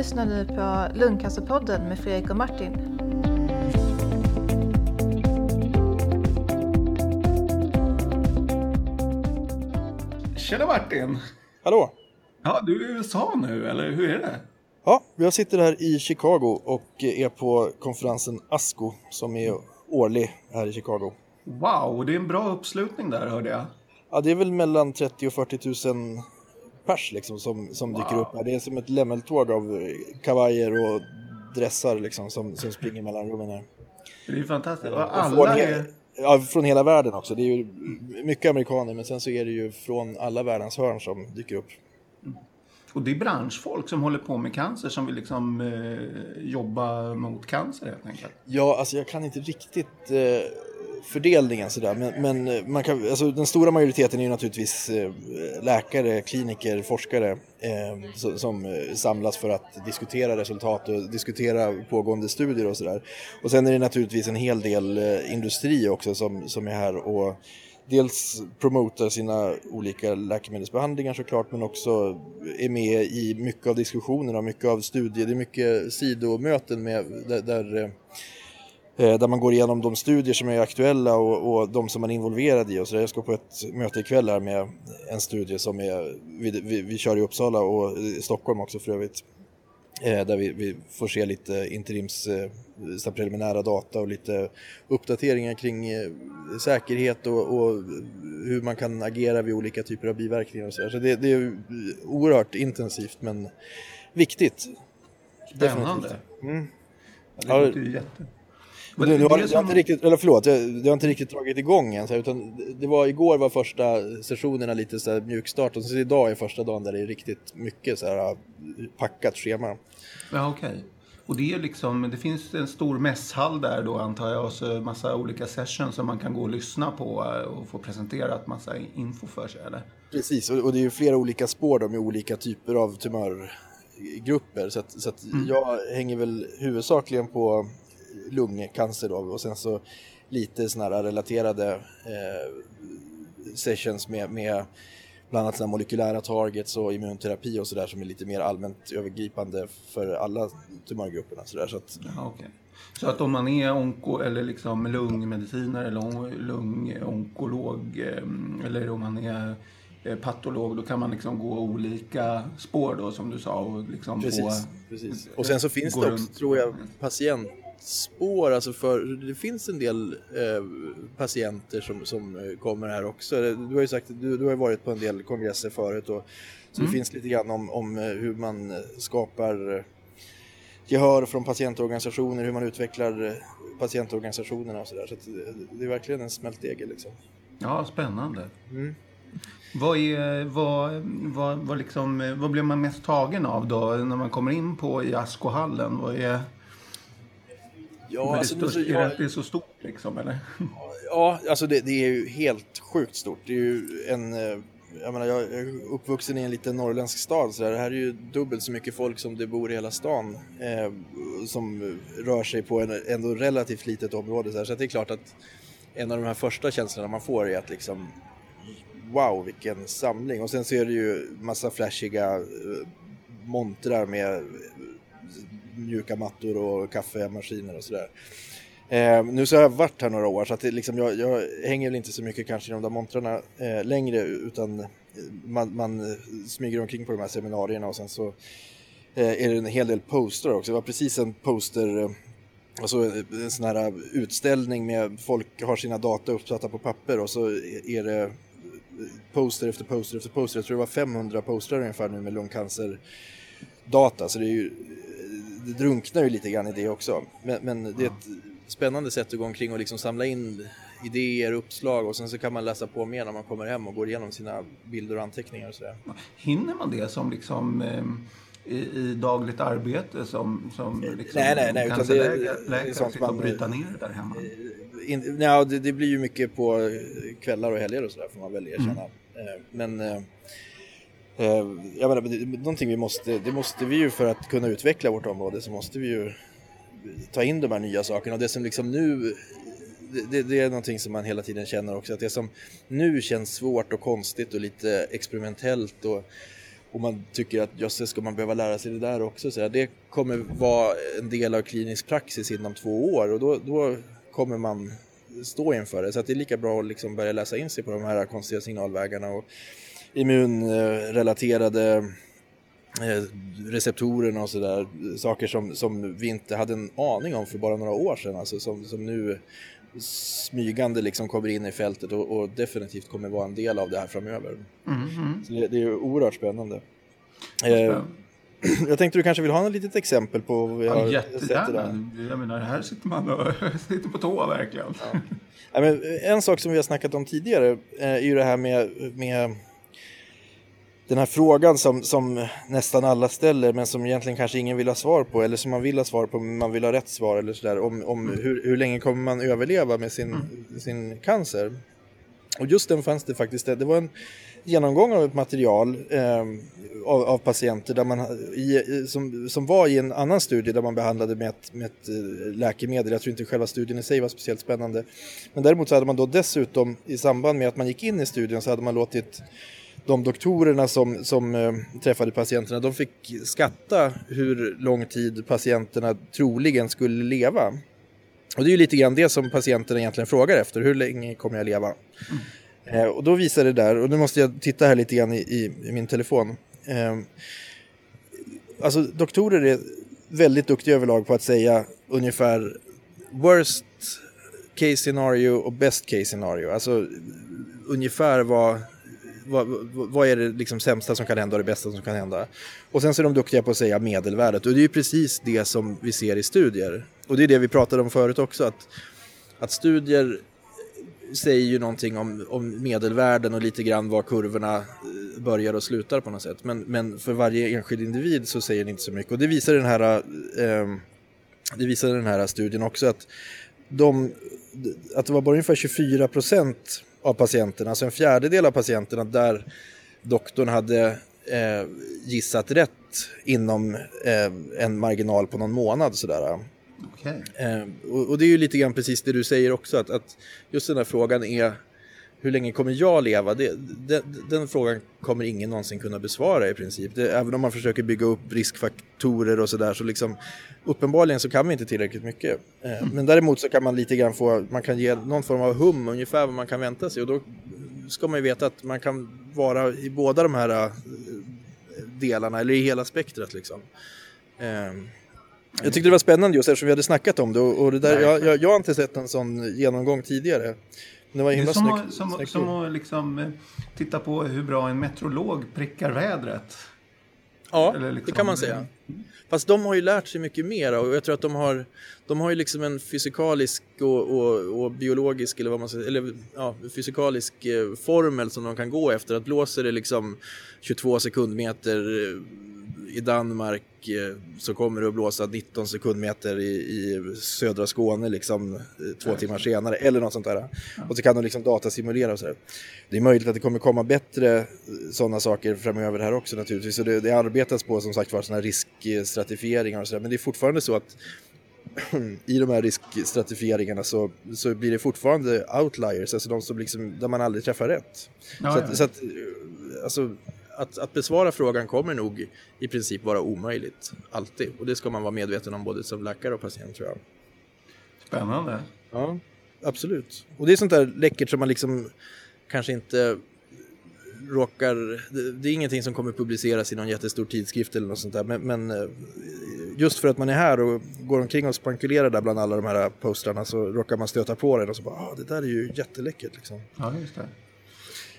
lyssnar nu på Lungcancerpodden med Fredrik och Martin. Tjena Martin! Hallå! Ja, du är i USA nu, eller hur är det? Ja, jag sitter här i Chicago och är på konferensen ASCO som är årlig här i Chicago. Wow, det är en bra uppslutning där hörde jag. Ja, det är väl mellan 30 och 40 000 pers liksom som, som dyker Wow. upp här. Det är som ett lämmeltåg av eh, kavajer och dressar liksom som, som springer mellan rummen här. Det är fantastiskt. Och alla är... ja, från hela världen också. Det är ju mycket amerikaner men sen så är det ju från alla världens hörn som dyker upp. Och det är branschfolk som håller på med cancer som vill liksom eh, jobba mot cancer helt enkelt. Ja, alltså jag kan inte riktigt eh, fördelningen sådär, men, men eh, man kan, alltså, den stora majoriteten är ju naturligtvis eh, läkare, kliniker, forskare eh, som, som samlas för att diskutera resultat och diskutera pågående studier och sådär. Och sen är det naturligtvis en hel del industri också som, som är här och dels promotar sina olika läkemedelsbehandlingar såklart men också är med i mycket av diskussionerna och mycket av studier. Det är mycket sidomöten med, där, där, där man går igenom de studier som är aktuella och, och de som man är involverad i. Och så. Jag ska på ett möte ikväll här med en studie som är, vi, vi, vi kör i Uppsala och i Stockholm också för övrigt. Eh, där vi, vi får se lite interims eh, preliminära data och lite uppdateringar kring eh, säkerhet och, och hur man kan agera vid olika typer av biverkningar och så, så det, det är oerhört intensivt men viktigt. Spännande. Mm. Ja, det låter ju jätte... Men nu, nu har, som- inte riktigt, eller förlåt, det har inte riktigt dragit igång än. Så här, utan det var, igår var första sessionerna lite så här mjukstart och så idag är första dagen där det är riktigt mycket så här packat schema. Ja, okej. Och det är liksom, det finns en stor mässhall där då antar jag och så massa olika sessions som man kan gå och lyssna på eh, och få presenterat massa info för sig eller? Precis, och, det är ju flera olika spår då med olika typer av tumörgrupper. Så att, så att jag hänger väl huvudsakligen på lungcancer då och sen så lite sådana här relaterade eh, sessions med, med bland annat såna här molekylära targets och immunterapi och sådär som är lite mer allmänt övergripande för alla tumörgrupperna. Så, där. så att, Ja, okej. Så att om man är onko eller liksom lungmedicinare eller on- lungonkolog eh, eller om man är eh, patolog då kan man liksom gå olika spår då som du sa och liksom Precis, få... precis. Och sen så finns det också, runt. tror jag, patientspår. Alltså för, det finns en del eh, patienter som, som eh, kommer här också. Du har ju sagt, du, du har varit på en del kongresser förut. Och, så det finns lite grann om, om eh, hur man eh, skapar eh, gehör från patientorganisationer, hur man utvecklar eh, patientorganisationerna och sådär. Så det, är verkligen en smältdegel liksom. Ja, spännande. Mm. Vad, är, vad, vad, vad, liksom, eh, vad blir man mest tagen av då när man kommer in på i Askohallen? Vad är, Ja, alltså, det nu störst, så- är det jag- att det är så stort liksom eller? Ja, alltså det, det är ju helt sjukt stort. Det är ju en... eh, Jag menar, jag är uppvuxen i en liten norrländsk stad så där. Det här är ju dubbelt så mycket folk som det bor i hela stan eh, som rör sig på en ändå relativt litet område. Så, här. så det är klart att en av de här första känslorna man får är att liksom wow vilken samling. Och sen så är det ju massa flashiga eh, montrar med mjuka mattor och kaffemaskiner och sådär. Eh, nu så har jag varit här några år så att det liksom, jag, jag hänger väl inte så mycket kanske i de där montrarna eh, längre utan eh, man, man eh, smyger omkring på de här seminarierna och sen så eh, är det en hel del poster också. Det var precis en poster, eh, alltså eh, en sån här utställning med folk har sina data uppsatta på papper och så är det poster efter poster efter poster. Jag tror det var 500 poster ungefär nu med lungcancerdata så det är ju det drunknar ju lite grann i det också. Men, men det är ett spännande sätt att gå omkring och liksom samla in idéer, uppslag och sen så kan man läsa på mer när man kommer hem och går igenom sina bilder och anteckningar och sådär. Hinner man det som liksom eh, i, i dagligt arbete som, som liksom, nej, nej, nej, utan det- läkare, sånt och man- bryta ner det där hemma? In, ja, det, det blir ju mycket på kvällar och helger och sådär får man väl erkänna. Eh, Men eh, jag menar, det, någonting vi måste, det måste vi ju för att kunna utveckla vårt område så måste vi ju ta in de här nya sakerna och det som liksom nu det, det, det är någonting som man hela tiden känner också att det som nu känns svårt och konstigt och lite experimentellt och, och man tycker att jösses ska man behöva lära sig det där också. Så det kommer vara en del av klinisk praxis inom två år och då, då kommer man stå inför det. Så det är lika bra att liksom börja läsa in sig på de här konstiga signalvägarna och immunrelaterade eh, receptorerna och sådär. Saker som, som vi inte hade en aning om för bara några år sedan. Alltså som, som nu smygande liksom kommer in i fältet och, och, definitivt kommer vara en del av det här framöver. Mm, mm. Så det, det, är oerhört spännande. Eh, jag tänkte du kanske vill ha ett litet exempel på vad vi har ja, sett idag? Jag menar, här sitter man och sitter på tå verkligen. Ja. en sak som vi har snackat om tidigare eh, är ju det här med, med den här frågan som, som nästan alla ställer men som egentligen kanske ingen vill ha svar på eller som man vill ha svar på men man vill ha rätt svar eller sådär om, om mm. hur, hur länge kommer man överleva med sin, mm. sin cancer. Och just den fanns det faktiskt, det var en genomgång av ett material eh, av, av, patienter där man, i, som, som var i en annan studie där man behandlade med ett, med ett eh, läkemedel. Jag tror inte själva studien i sig var speciellt spännande. Men däremot så hade man då dessutom i samband med att man gick in i studien så hade man låtit de doktorerna som, som äh, träffade patienterna, de fick skatta hur lång tid patienterna troligen skulle leva. Och det är ju lite grann det som patienterna egentligen frågar efter, hur länge kommer jag leva? Mm. Eh, och då visar det där, och nu måste jag titta här lite grann i, i, i min telefon. Eh, alltså doktorer är väldigt duktiga överlag på att säga ungefär worst case scenario och best case scenario. Alltså ungefär vad vad, vad är det liksom sämsta som kan hända och det bästa som kan hända? Och sen så är de duktiga på att säga medelvärdet och det är ju precis det som vi ser i studier. Och det är det vi pratade om förut också, att, att studier säger ju någonting om, om medelvärden och lite grann var kurvorna eh, börjar och slutar på något sätt. Men, men för varje enskild individ så säger det inte så mycket. Och det visar den här, eh, det visar den här studien också att, de, att det var bara ungefär 24 procent av patienterna, alltså en fjärdedel av patienterna där doktorn hade eh, gissat rätt inom eh, en marginal på någon månad sådär. Okay. Eh, och, och, det är ju lite grann precis det du säger också att, att just den här frågan är hur länge kommer jag leva? Det, det, den frågan kommer ingen någonsin kunna besvara i princip. Det, även om man försöker bygga upp riskfaktorer och sådär så liksom uppenbarligen så kan vi inte tillräckligt mycket. Eh, mm. Men däremot så kan man lite grann få, man kan ge någon form av hum ungefär vad man kan vänta sig och då ska man ju veta att man kan vara i båda de här eh, delarna eller i hela spektrat liksom. Eh, jag tyckte det var spännande just eftersom vi hade snackat om det och det där, jag, jag, jag har inte sett en sån genomgång tidigare. Det var himla det är som, snyggt, som, snyggt som att liksom, eh, titta på hur bra en meteorolog prickar vädret. Ja, liksom, det kan man säga. Fast de har ju lärt sig mycket mer och jag tror att de har, de har ju liksom en fysikalisk och, och, och biologisk eller vad man säger, eller ja, fysikalisk eh, formel som de kan gå efter. Att blåser det liksom 22 sekundmeter eh, i Danmark eh, så kommer det att blåsa 19 sekundmeter i, i södra Skåne liksom eh, två timmar senare eller något sånt där. Och så kan de liksom datasimulera och så där. Det är möjligt att det kommer komma bättre eh, sådana saker framöver här också naturligtvis. Och det, det arbetas på som sagt var sådana riskstratifieringar och sådär. Men det är fortfarande så att i de här riskstratifieringarna så, så blir det fortfarande outliers, alltså de som liksom, där man aldrig träffar rätt. Ja, så, att, ja. så att, alltså, att, att besvara frågan kommer nog i princip vara omöjligt, alltid. Och det ska man vara medveten om både som läkare och patient tror jag. Spännande. Ja, absolut. Och det är sånt där läckert som man liksom kanske inte råkar... Det, det är ingenting som kommer publiceras i någon jättestor tidskrift eller något sånt där. Men, men, eh, just för att man är här och går omkring och spankulerar där bland alla de här postrarna så råkar man stöta på den och så bara, ah, det där är ju jätteläckert liksom. Ja, just det.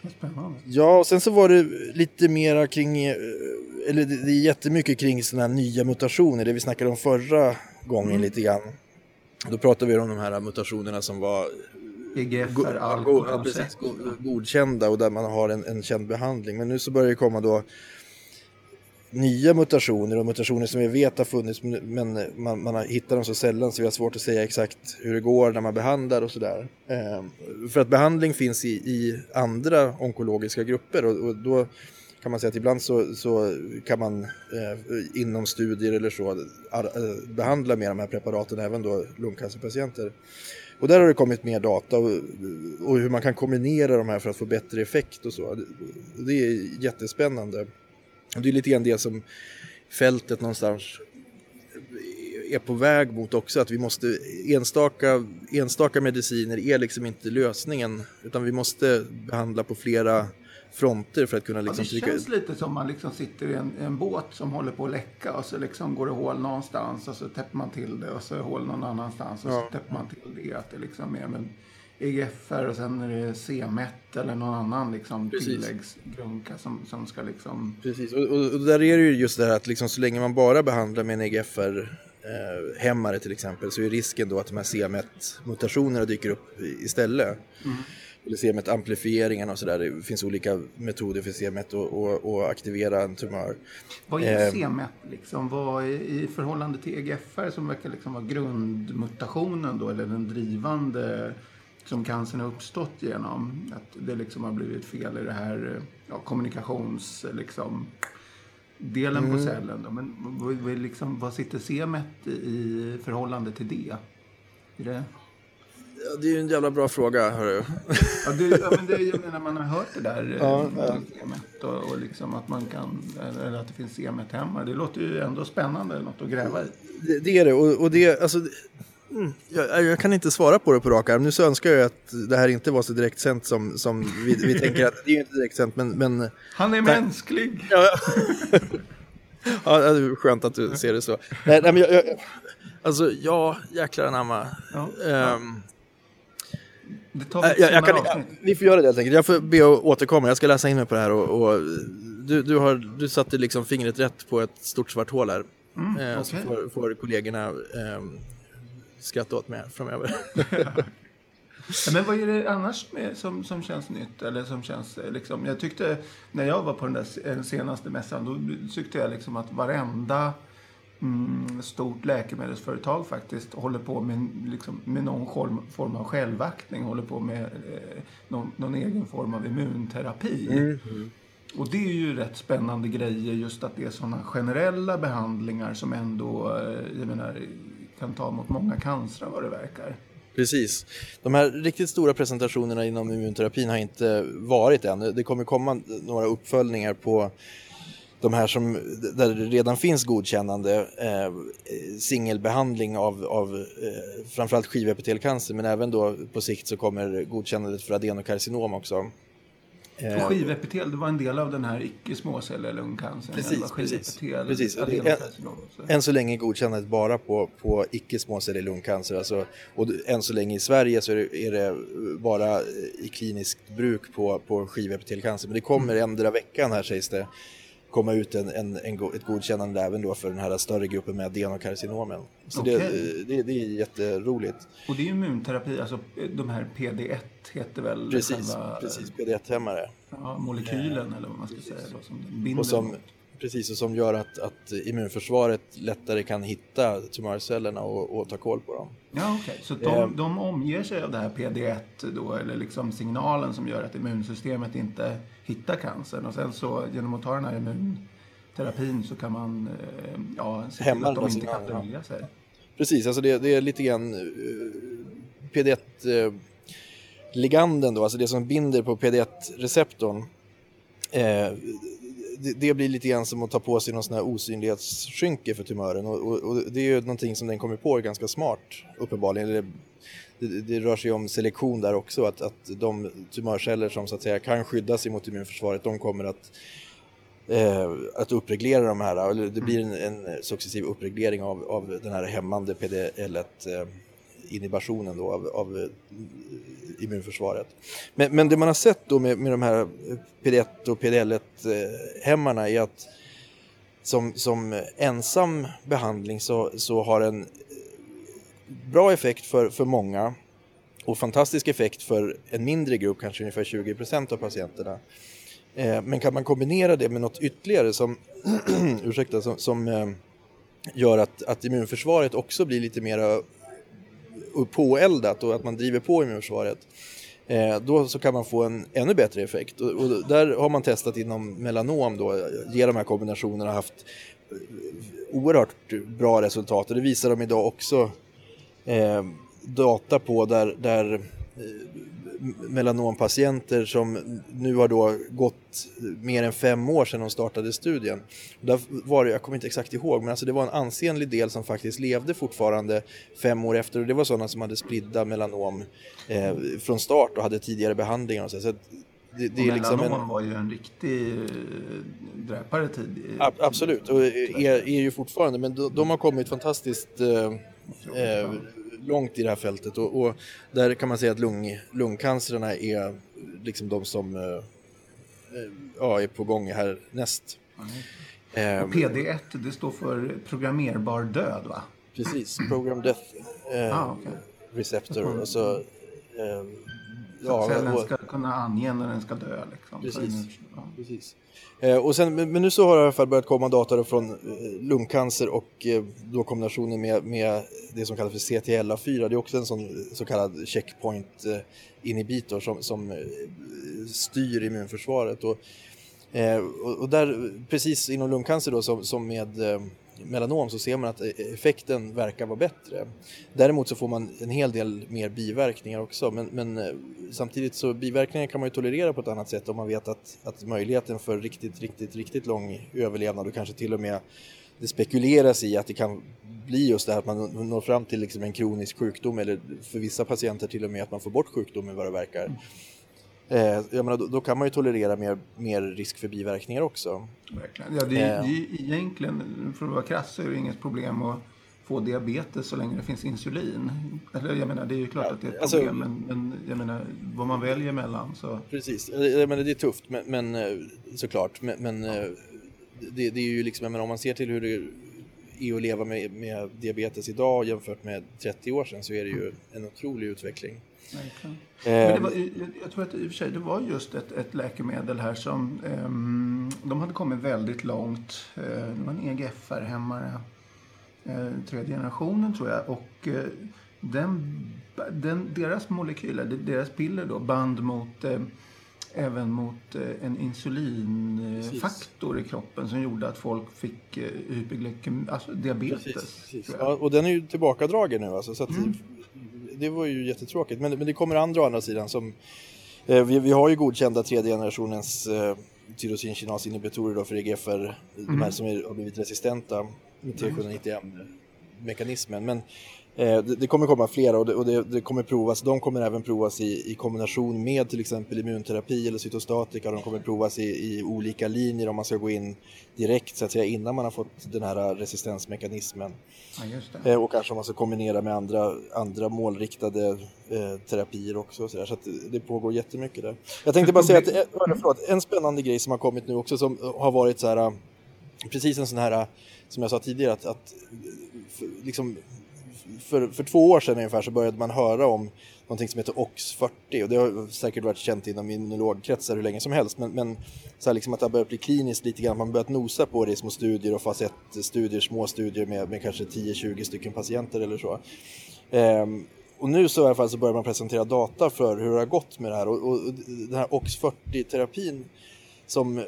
Spännande. Ja, och sen så var det lite mera kring, eh, eller det är jättemycket kring sådana här nya mutationer, det vi snackade om förra gången mm. lite grann. Då pratade vi om de här mutationerna som var EGFR, all go, ja, precis, godkända och där man har en, en känd behandling. Men nu så börjar det komma då nya mutationer och mutationer som vi vet har funnits men man, man har hittat dem så sällan så vi har svårt att säga exakt hur det går när man behandlar och sådär. Eh, för att behandling finns i, i andra onkologiska grupper och, och, då kan man säga att ibland så, så kan man eh, inom studier eller så ar, eh, behandla med de här preparaten även då lungcancerpatienter. Och där har det kommit mer data och, och hur man kan kombinera de här för att få bättre effekt och så. Det är jättespännande. Det är lite grann det som fältet någonstans är på väg mot också, att vi måste, enstaka, enstaka mediciner är liksom inte lösningen, utan vi måste behandla på flera fronter för att kunna liksom ja, det känns lite som man liksom sitter i en, en, båt som håller på att läcka och så liksom går det hål någonstans och så täpper man till det och så hål någon annanstans och ja. så täpper man till det. Att det liksom är med EGFR och sen är det C-MET eller någon annan liksom tilläggsgrunka som, som ska liksom... Precis, och, och, och, där är det ju just det här att liksom så länge man bara behandlar med en EGFR eh, hämmare till exempel så är risken då att de här C-MET-mutationerna dyker upp istället. Mm eller CMET-amplifieringen och sådär. Det finns olika metoder för CMET att aktivera en tumör. Vad är eh, CMET liksom? Vad är, i förhållande till EGFR som verkar liksom vara grundmutationen då, eller den drivande som cancern har uppstått genom? Att det liksom har blivit fel i det här ja, kommunikations... Liksom, delen mm. på cellen. Då. Men vad, liksom, vad sitter CMET i förhållande till det? Är det Ja, det är ju en jävla bra fråga, hörru. Ja, det, ja, men det, jag menar, man har hört det där ja, ja. och, och liksom att man kan, eller att det finns semet hemma. Det låter ju ändå spännande, något att gräva i. Det, det är det, och, och det, alltså, mm, jag, jag, kan inte svara på det på rak arm. Nu så önskar jag att det här inte var så direkt sänt som, som vi, vi tänker att det är inte direkt sänt, men... men Han är mänsklig! Ja, ja, det är skönt att du ser det så. Nej, nej men jag, jag, alltså, ja, jäklar anamma. Ja, um, det tar vi, äh, jag, jag kan, jag, vi får göra det helt enkelt. Jag får be att återkomma. Jag ska läsa in mig på det här och, och du, du, har, du satte liksom fingret rätt på ett stort svart hål här. Mm, eh, okay. Så får, får kollegorna eh, skratta åt mig framöver. Men vad är det annars med, som, som känns nytt? Eller som känns, eh, liksom, jag tyckte, när jag var på den där senaste mässan, då tyckte jag liksom att varenda mm, stort läkemedelsföretag faktiskt håller på med, liksom, med någon form, av självaktning, håller på med eh, någon, någon, egen form av immunterapi. Mm. Mm. Och det är ju rätt spännande grejer just att det är sådana generella behandlingar som ändå, eh, jag menar, kan ta mot många cancrar vad det verkar. Precis. De här riktigt stora presentationerna inom immunterapin har inte varit än. Det kommer komma några uppföljningar på de här som, där det redan finns godkännande eh, singelbehandling av, av eh, framförallt skivepitelcancer men även då på sikt så kommer godkännandet för adenokarcinom också. Eh, skivepitel, det var en del av den här icke småcellelungcancern? Precis, precis. precis. En, än så länge godkännandet bara på, på icke småcellelungcancer. Alltså, och än så länge i Sverige så är det, är det bara i kliniskt bruk på, på skivepitelcancer. Men det kommer mm. ändra veckan här sägs det komma ut en, en, en, ett godkännande även då för den här större gruppen med adenokarcinomen. Så okay. det, det, det, är jätteroligt. Och det är immunterapi, alltså de här PD1 heter väl precis, själva... Precis, PD1-hämmare. Ja, molekylen eller vad man ska precis. säga. Då, som binder och som, Precis, och som gör att, att immunförsvaret lättare kan hitta tumörcellerna och, och ta koll på dem. Ja, okej. Okay. Så de, eh, de omger sig av det här PD1 då, eller liksom signalen som gör att immunsystemet inte hittar cancern. Och sen så genom att ta den här immunterapin så kan man eh, ja, se till att de inte kan dölja sig. Precis, alltså det, det, är lite grann eh, PD1 liganden då, alltså det som binder på PD1-receptorn. Eh, det, det, blir lite grann som att ta på sig någon sån här osynlighetsskynke för tumören och, och, och, det är ju någonting som den kommer på ganska smart uppenbarligen. Det, det, det, rör sig om selektion där också, att, att de tumörceller som så att säga kan skyddas emot immunförsvaret, de kommer att eh, att uppreglera de här, eller det blir en, en successiv uppreglering av, av den här hämmande PDL1 eh, inhibitionen då av, av eh, immunförsvaret. Men, men, det man har sett då med, med de här PD1 och PDL1-hämmarna eh, är att som, som ensam behandling så, så har en bra effekt för, för många och fantastisk effekt för en mindre grupp, kanske ungefär 20% av patienterna. Eh, men kan man kombinera det med något ytterligare som, ursäkta, som, som eh, gör att, att immunförsvaret också blir lite mer påeldat och att man driver på immunförsvaret eh, då så kan man få en ännu bättre effekt. Och, och, där har man testat inom melanom då, ge de här kombinationerna haft eh, oerhört bra resultat och det visar de idag också eh, data på där, där eh, melanompatienter som nu har då gått mer än fem år sedan de startade studien. Där var det, jag kommer inte exakt ihåg, men alltså det var en ansenlig del som faktiskt levde fortfarande fem år efter och det var sådana som hade spridda melanom eh, från start och hade tidigare behandlingar. Och så. så det, det är liksom en... var ju en riktig eh, dräpare tid. A absolut, och är, är ju fortfarande, men de, de har kommit fantastiskt eh, eh, långt i det här fältet och, och, där kan man säga att lung, lungcancerna är liksom de som eh, eh ja, är på gång här näst. Mm. Och PD1, det står för programmerbar död va? Precis, program death eh, ah, okay. receptor. Och så, eh, ja, cellen ska kunna ange när den ska dö. Liksom. Precis. Ja. Precis. Eh, och sen, men nu så har det i alla fall börjat komma data från eh, lungcancer och eh, då kombinationen med, med det som kallas för CTLA4. Det är också en sån så kallad checkpoint eh, inhibitor som, som eh, styr immunförsvaret. Och, eh, och, och, där, precis inom lungcancer då som, som med melanom så ser man att e- effekten verkar vara bättre. Däremot så får man en hel del mer biverkningar också men, men eh, samtidigt så biverkningar kan man ju tolerera på ett annat sätt om man vet att, att möjligheten för riktigt, riktigt, riktigt lång överlevnad och kanske till och med det spekuleras i att det kan bli just det här att man når fram till liksom en kronisk sjukdom eller för vissa patienter till och med att man får bort sjukdomen vad det verkar. Eh, jag menar, då, då, kan man ju tolerera mer, mer risk för biverkningar också. Verkligen. Ja, det, är, eh. det är egentligen, för att vara krass, är det inget problem att få diabetes så länge det finns insulin. Eller jag menar, det är ju klart ja, att det är ett alltså, problem, men, men, jag menar, vad man väljer mellan så... Precis, jag menar, det är tufft, men, men eh, såklart. Men, men ja. Eh, det, det, är ju liksom, jag menar, om man ser till hur det är att leva med, med diabetes idag jämfört med 30 år sedan så är det ju en otrolig utveckling. Verkligen. Men var, jag tror att i och för sig det var just ett, ett läkemedel här som um, de hade kommit väldigt långt. Uh, det var en EGFR-hämmare, uh, tredje generationen tror jag. Och uh, den, den, deras molekyler, deras piller då, band mot även mot en insulinfaktor Precis. i kroppen som gjorde att folk fick hyperglykemi, alltså diabetes. Precis, Precis. Ja, och den är ju tillbakadragen nu alltså, så mm det var ju jättetråkigt. Men, men det kommer andra å andra sidan som eh, vi, vi har ju godkända tredje generationens eh, då för EGFR, mm. de här som är, har blivit resistenta med T791-mekanismen. Men Eh, det, kommer komma flera och, det, kommer provas. De kommer även provas i, kombination med till exempel immunterapi eller cytostatika. De kommer provas i, olika linjer om man ska gå in direkt så att säga innan man har fått den här resistensmekanismen. Ja, eh, och kanske om man ska kombinera med andra, andra målriktade eh, terapier också. Så, så det pågår jättemycket där. Jag tänkte bara säga att eh, förlåt, en spännande grej som har kommit nu också som har varit så här precis en sån här som jag sa tidigare att, att liksom för, för två år sedan ungefär så började man höra om någonting som heter OX40 och det har säkert varit känt inom immunologkretsar hur länge som helst. Men, men så här liksom att det har börjat bli kliniskt lite grann, man har börjat nosa på det i små studier och fas 1-studier, små studier med, med kanske 10-20 stycken patienter eller så. Ehm, och nu så i alla fall så börjar man presentera data för hur det har gått med det här. Och, och den här OX40-terapin som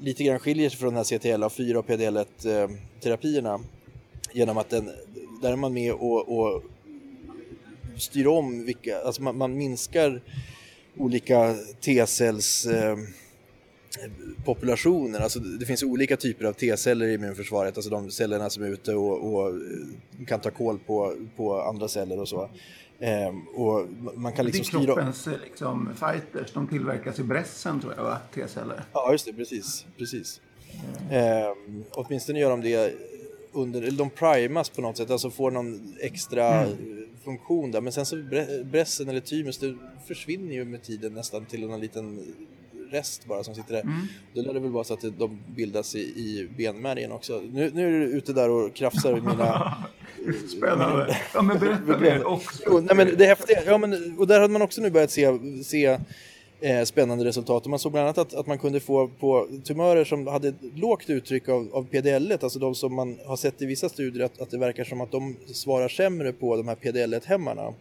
lite grann skiljer sig från den här CTLA4 och PDL1-terapierna ehm, genom att den där är man med och, och styr om vilka, alltså man, man minskar olika T-cells eh, populationer, alltså det finns olika typer av T-celler i immunförsvaret, alltså de cellerna som är ute och, och kan ta koll på, på andra celler och så. Eh, och man kan liksom styra... Det är kroppens liksom, fighters, de tillverkas i brässen tror jag va, T-celler? Ja just det, precis. precis. Mm. Eh, åtminstone gör de det under, eller de primas på något sätt, alltså får någon extra mm. funktion där. Men sen så brässen eller thymus, det försvinner ju med tiden nästan till en liten rest bara som sitter där. Mm. Då lär det väl vara så att de bildas i, i benmärgen också. Nu, nu är du ute där och krafsar i mina... Spännande. Ja men berätta mer också. nej, men det häftiga, ja men och där hade man också nu börjat se, se eh, spännande resultat. Och man såg bland annat att, att man kunde få på tumörer som hade lågt uttryck av, av PDL1, alltså de som man har sett i vissa studier att, att det verkar som att de svarar sämre på de här PDL1-hämmarna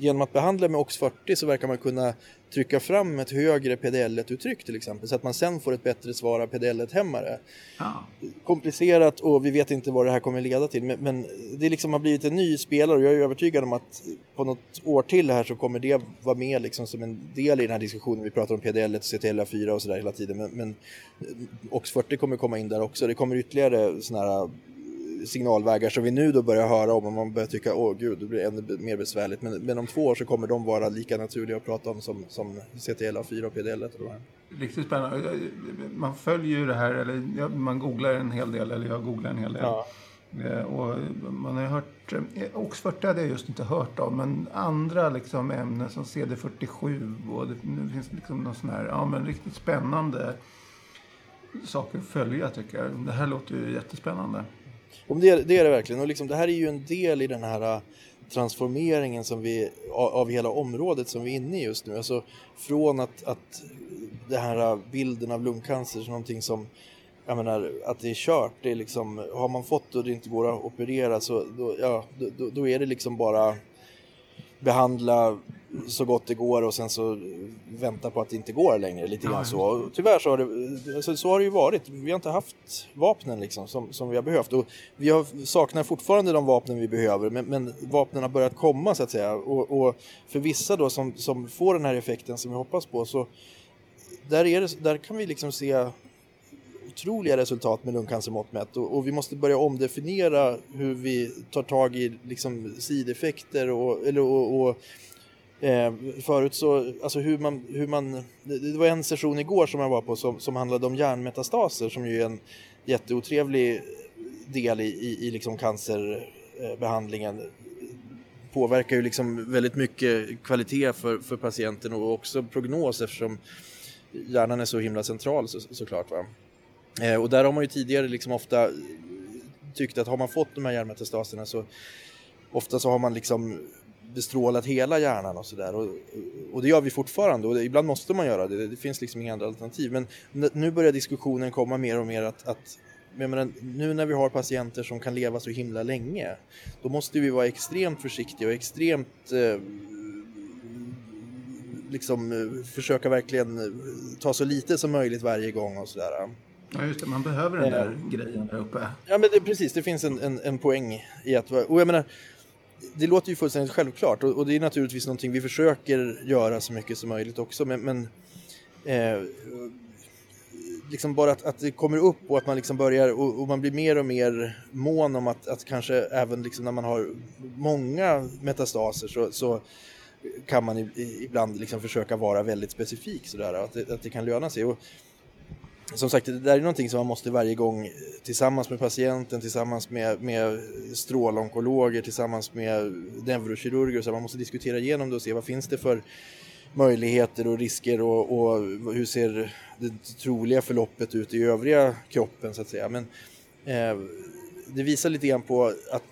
genom att behandla med OX40 så verkar man kunna trycka fram ett högre PDL-uttryck till exempel så att man sen får ett bättre svar av PDL-hämmare. Ja. Komplicerat och vi vet inte vad det här kommer leda till men, men det liksom har blivit en ny spelare och jag är övertygad om att på något år till här så kommer det vara med liksom som en del i den här diskussionen. Vi pratar om PDL, CTLA4 och sådär hela tiden men, men OX40 kommer komma in där också. Det kommer ytterligare sådana här signalvägar som vi nu då börjar höra om och man börjar tycka åh gud det blir ännu mer besvärligt men, men om två år så kommer de vara lika naturliga att prata om som, som CTLA4 och PDL. Riktigt spännande. Man följer ju det här, eller man googlar en hel del, eller jag googlar en hel del. Ja. Eh, och man har hört, eh, OX40 hade jag just inte hört om, men andra liksom ämnen som CD47 och det, det finns liksom någon sån här, ja men riktigt spännande saker att följa tycker jag. Det här låter ju jättespännande. Och det, det är det verkligen. Och liksom, det här är ju en del i den här äh, transformeringen som vi, av hela området som vi är inne i just nu. Alltså från att, att den här äh, bilden av lungcancer som någonting som jag menar, att det är kört, det är liksom, har man fått och det inte går att operera så då, ja, då, då är det liksom bara behandla så gott det går och sen så vänta på att det inte går längre. Lite grann så. Och tyvärr så har, det, alltså, så har det ju varit. Vi har inte haft vapnen liksom som, som vi har behövt. Och vi har, saknar fortfarande de vapnen vi behöver men, men vapnen har börjat komma så att säga. Och, och, för vissa då som, som får den här effekten som vi hoppas på så där, är det, där kan vi liksom se otroliga resultat med lungcancermått mätt och, och, vi måste börja omdefiniera hur vi tar tag i liksom sideffekter och, eller, och, och Eh, förut så, alltså hur man, hur man, det var en session igår som jag var på som, som handlade om hjärnmetastaser som ju är en jätteotrevlig del i, i, i liksom cancerbehandlingen. Påverkar ju liksom väldigt mycket kvalitet för, för patienten och också prognos eftersom hjärnan är så himla central så, såklart. Va? Eh, och där har man ju tidigare liksom ofta tyckt att har man fått de här hjärnmetastaserna så ofta så har man liksom bestrålat hela hjärnan och sådär. Och, och det gör vi fortfarande och det, ibland måste man göra det. Det finns liksom inga andra alternativ. Men nu börjar diskussionen komma mer och mer att, att menar, nu när vi har patienter som kan leva så himla länge, då måste vi vara extremt försiktiga och extremt eh, liksom eh, försöka verkligen ta så lite som möjligt varje gång och sådär. Ja, just det. Man behöver den där eh, grejen där uppe. Ja, men det, precis. Det finns en, en, en poäng i att... Och jag menar, det låter ju fullständigt självklart och, och, det är naturligtvis någonting vi försöker göra så mycket som möjligt också men, men eh, liksom bara att, att det kommer upp och att man liksom börjar och, och man blir mer och mer mån om att, att kanske även liksom när man har många metastaser så, så kan man ibland liksom försöka vara väldigt specifik sådär, att det, att det kan löna sig. Och som sagt, det där är någonting som man måste varje gång eh, tillsammans med patienten, tillsammans med, med strålonkologer, tillsammans med neurokirurger, så man måste diskutera igenom det och se vad finns det för möjligheter och risker och, och hur ser det troliga förloppet ut i övriga kroppen så att säga. Men eh, det visar lite grann på att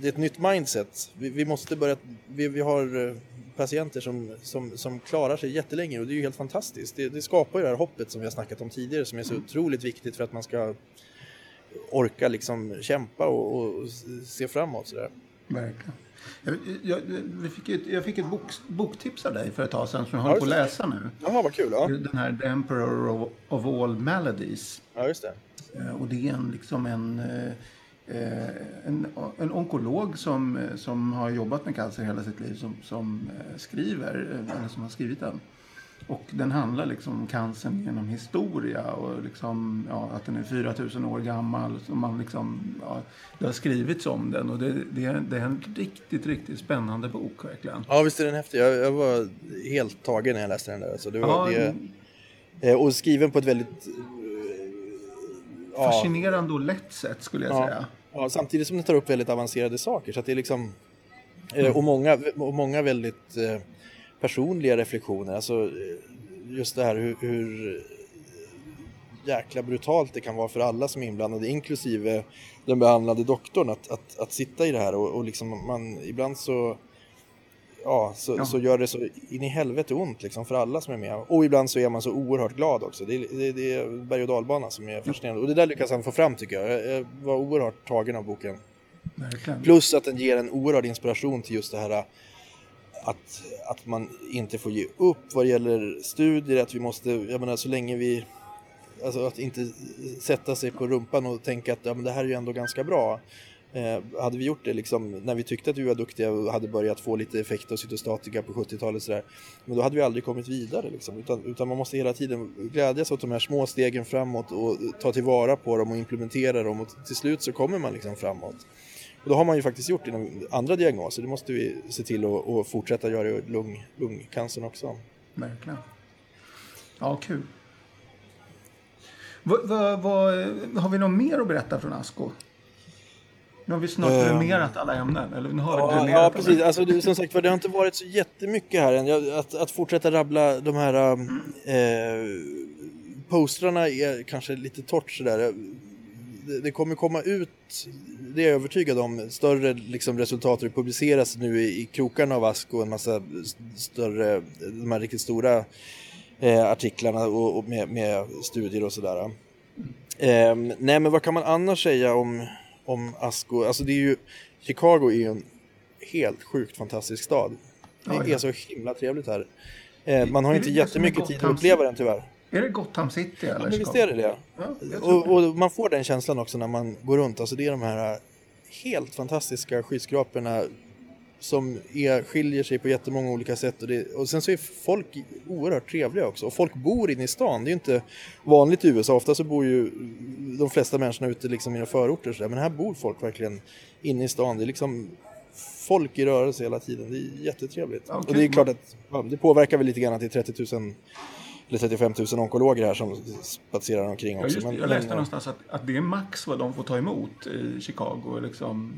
det är ett nytt mindset. Vi, vi måste börja, vi, vi har eh, patienter som, som, som klarar sig jättelänge och det är ju helt fantastiskt. Det, det skapar ju det här hoppet som vi har snackat om tidigare som är så mm. otroligt viktigt för att man ska orka liksom kämpa och, och se framåt. Sådär. Verkligen. Jag, jag, jag, fick ett, jag fick ett bok, boktips av dig för ett tag sedan som jag håller på att läsa nu. Jaha, vad kul. Ja. Den här The Emperor of, of All Maladies. Ja, just det. Eh, och det är en, liksom en Eh, en, en onkolog som, som har jobbat med cancer hela sitt liv som, som eh, skriver, eh, eller som har skrivit den. Och den handlar liksom om cancern genom historia och liksom, ja, att den är 4000 år gammal. Så man liksom, ja, det har skrivits om den och det, det, är, det är en riktigt, riktigt spännande bok verkligen. Ja, visst är den häftig. Jag, jag var helt tagen när jag läste den där. Så det var, ja, det, och skriven på ett väldigt... Fascinerande och lätt sätt skulle jag ja. säga. Ja, samtidigt som den tar upp väldigt avancerade saker. Så det är liksom, mm. och, många, och många väldigt eh, personliga reflektioner. Alltså, eh, just det här hur, hur jäkla brutalt det kan vara för alla som är inblandade, inklusive den behandlade doktorn, att, att, att sitta i det här och, och liksom man, ibland så ja, så, ja. så gör det så in i helvete ont liksom för alla som är med. Och ibland så är man så oerhört glad också. Det, det, det är berg och dalbana som är fascinerande. Och det där lyckas han få fram tycker jag. Jag var oerhört tagen av boken. Verkligen. Plus att den ger en oerhörd inspiration till just det här att, att man inte får ge upp vad gäller studier, att vi måste, jag menar så länge vi Alltså att inte sätta sig på rumpan och tänka att ja, men det här är ju ändå ganska bra. Eh, hade vi gjort det liksom, när vi tyckte att vi var duktiga och hade börjat få lite effekt av cytostatika på 70-talet sådär, men då hade vi aldrig kommit vidare liksom, utan, utan, man måste hela tiden glädjas åt de här små stegen framåt och ta tillvara på dem och implementera dem och till slut så kommer man liksom framåt. Och då har man ju faktiskt gjort inom andra diagnoser, det måste vi se till att fortsätta göra i lung, lungcancern också. Verkligen. Ja, kul. Va, va, va, har vi något mer att berätta från Asko? Nu har vi snart um, dränerat alla ämnen. Eller nu har ja, ja, precis. Alltså, det, som sagt det har inte varit så jättemycket här än. Att, att fortsätta rabbla de här mm. eh, postrarna är kanske lite torrt sådär. Det, det kommer komma ut, det är jag övertygad om, större liksom, resultat publiceras nu i, i krokarna av Asko. En massa större, de här riktigt stora eh, artiklarna och, och med, med, studier och sådär. Eh, nej men vad kan man annars säga om, om Asko? Alltså det är ju, Chicago är ju en helt sjukt fantastisk stad. Det ja, ja. är så himla trevligt här. Eh, man har inte jättemycket tid att uppleva den tyvärr. Är det Gotham City eller? Ja, visst är det det. Ja, och, och, man får den känslan också när man går runt. Alltså det är de här helt fantastiska skyskraporna som är, skiljer sig på jättemånga olika sätt och, det, och sen så är folk oerhört trevliga också och folk bor inne i stan. Det är ju inte vanligt i USA, ofta så bor ju de flesta människorna ute liksom i några förorter så där. men här bor folk verkligen inne i stan. Det är liksom folk i rörelse hela tiden. Det är jättetrevligt. Okay. Och det är klart att ja, det påverkar väl lite grann att det är 30 000 eller 35 000 onkologer här som spatserar omkring också. Ja, just, men, jag läste men, någonstans att, att det är max vad de får ta emot i Chicago. Liksom,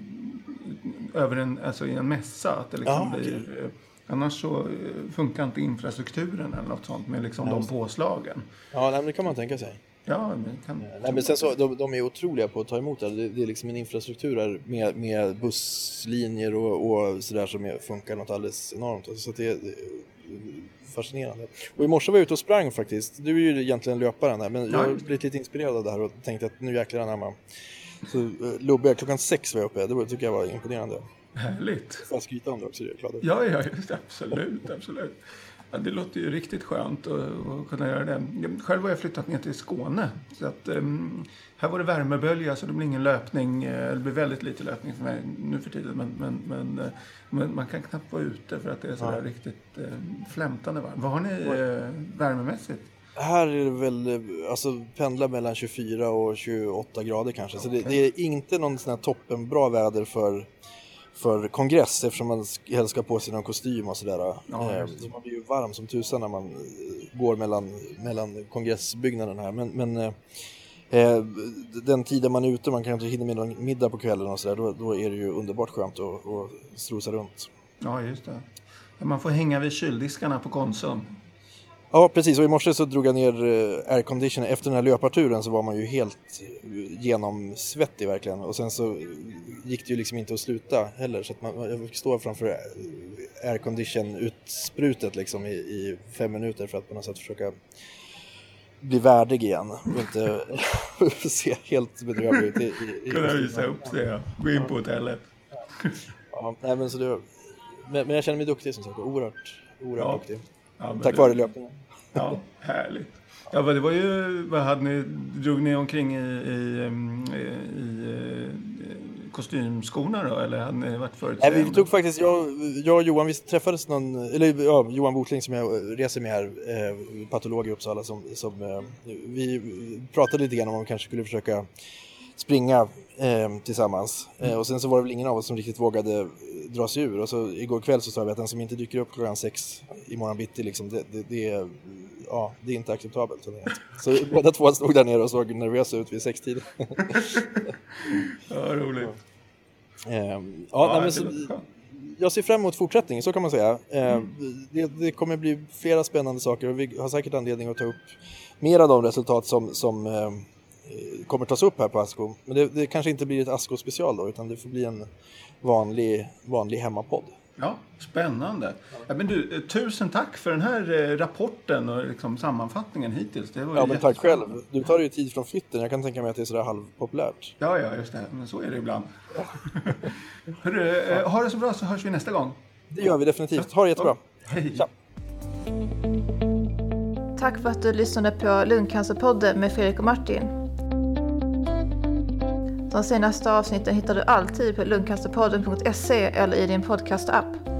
över en, alltså i en mässa. Att det liksom ja, blir, okay. Eh, annars så eh, funkar inte infrastrukturen eller något sånt med liksom ja, de påslagen. Ja, det kan man tänka sig. Ja, men, kan... nej, men sen så, de, de, är otroliga på att ta emot det. Det, det är liksom en infrastruktur här med, med busslinjer och, och sådär som är, funkar något alldeles enormt. Så det, det fascinerande. Och i morse var jag ute och sprang faktiskt. Du är ju egentligen löparen där, men jag har blivit lite inspirerad av det här och tänkte att nu jäklar anamma. Så uh, Lubbe, klockan sex var jag uppe. Det tycker jag var imponerande. Härligt. Får jag skryta om det också? Det ja, ja, absolut, absolut. Ja, det låter ju riktigt skönt att, att, kunna göra det. Själv har jag flyttat ner till Skåne. Så att, um, här var det värmebölja så det blir ingen löpning. Eh, det blir väldigt lite löpning för mig nu för tiden. Men, men, men, eh, men man kan knappt vara ute för att det är så ja. riktigt um, flämtande varmt. Vad har ni uh, värmemässigt? Här är det väl, alltså pendlar mellan 24 och 28 grader kanske. Så det, det är inte någon sån här toppenbra väder för för kongress eftersom man helst ska på sig någon kostym och sådär. Ja, eh, så man blir ju varm som tusan när man eh, går mellan, mellan kongressbyggnaden här. Men, men eh, eh, den tiden man är ute, man kanske hinner med någon middag på kvällen och sådär, då, då är det ju underbart skönt att, att strosa runt. Ja, just det. Man får hänga vid kyldiskarna på Konsum. Ja, precis. Och i morse så drog jag ner eh, aircondition. Efter den här löparturen så var man ju helt genomsvettig verkligen. Och sen så gick det ju liksom inte att sluta heller. Så att man, jag fick stå framför aircondition-utsprutet liksom i, i, fem minuter för att på något sätt försöka bli värdig igen och inte se helt bedrövlig ut. I, i, Kunna visa upp sig, ja. Gå in på hotellet. ja, nej, men, så det, men, men jag känner mig duktig som sagt, oerhört, oerhört ja. duktig. Ja, Tack vare löpningen. Ja, härligt. Ja, det var ju, vad hade ni, drog ni omkring i, i, i, i kostymskorna då, eller hade ni varit förutseende? Nej, vi tog faktiskt, jag, jag och Johan, vi träffades någon, eller ja, Johan Botling som jag reser med här, eh, patolog i Uppsala, som, som eh, vi pratade lite grann om att vi kanske skulle försöka springa eh, tillsammans. Mm. och sen så var det väl ingen av oss som riktigt vågade dra sig ur. Och så igår kväll så sa vi att den som inte dyker upp klockan sex imorgon bitti, liksom, det, det, det, är, ja, det är inte acceptabelt. Så båda två stod där nere och såg nervösa ut vid sextiden. ja, roligt. Ja. ja, ja nej, så, jag ser fram emot fortsättningen, så kan man säga. Mm. Det, det, kommer bli flera spännande saker och vi har säkert anledning att ta upp mer av de resultat som, som Eh, kommer tas upp här på Asko. Men det, det kanske inte blir ett Asko special då, utan det får bli en vanlig, vanlig hemmapodd. Ja, spännande. Ja, men du, eh, tusen tack för den här eh, rapporten och liksom sammanfattningen hittills. Det var ja, men tack själv. Du tar ju tid från flytten. Jag kan tänka mig att det är sådär halvpopulärt. Ja, ja, just det. Men så är det ibland. Hörru, ha det så bra så hörs vi nästa gång. Det gör vi definitivt. Ha det jättebra. Hej. Tja. Tack för att du lyssnade på Lungcancerpodden med Fredrik och Martin. De senaste avsnitten hittar du alltid på lungcancerpodden.se eller i din podcastapp.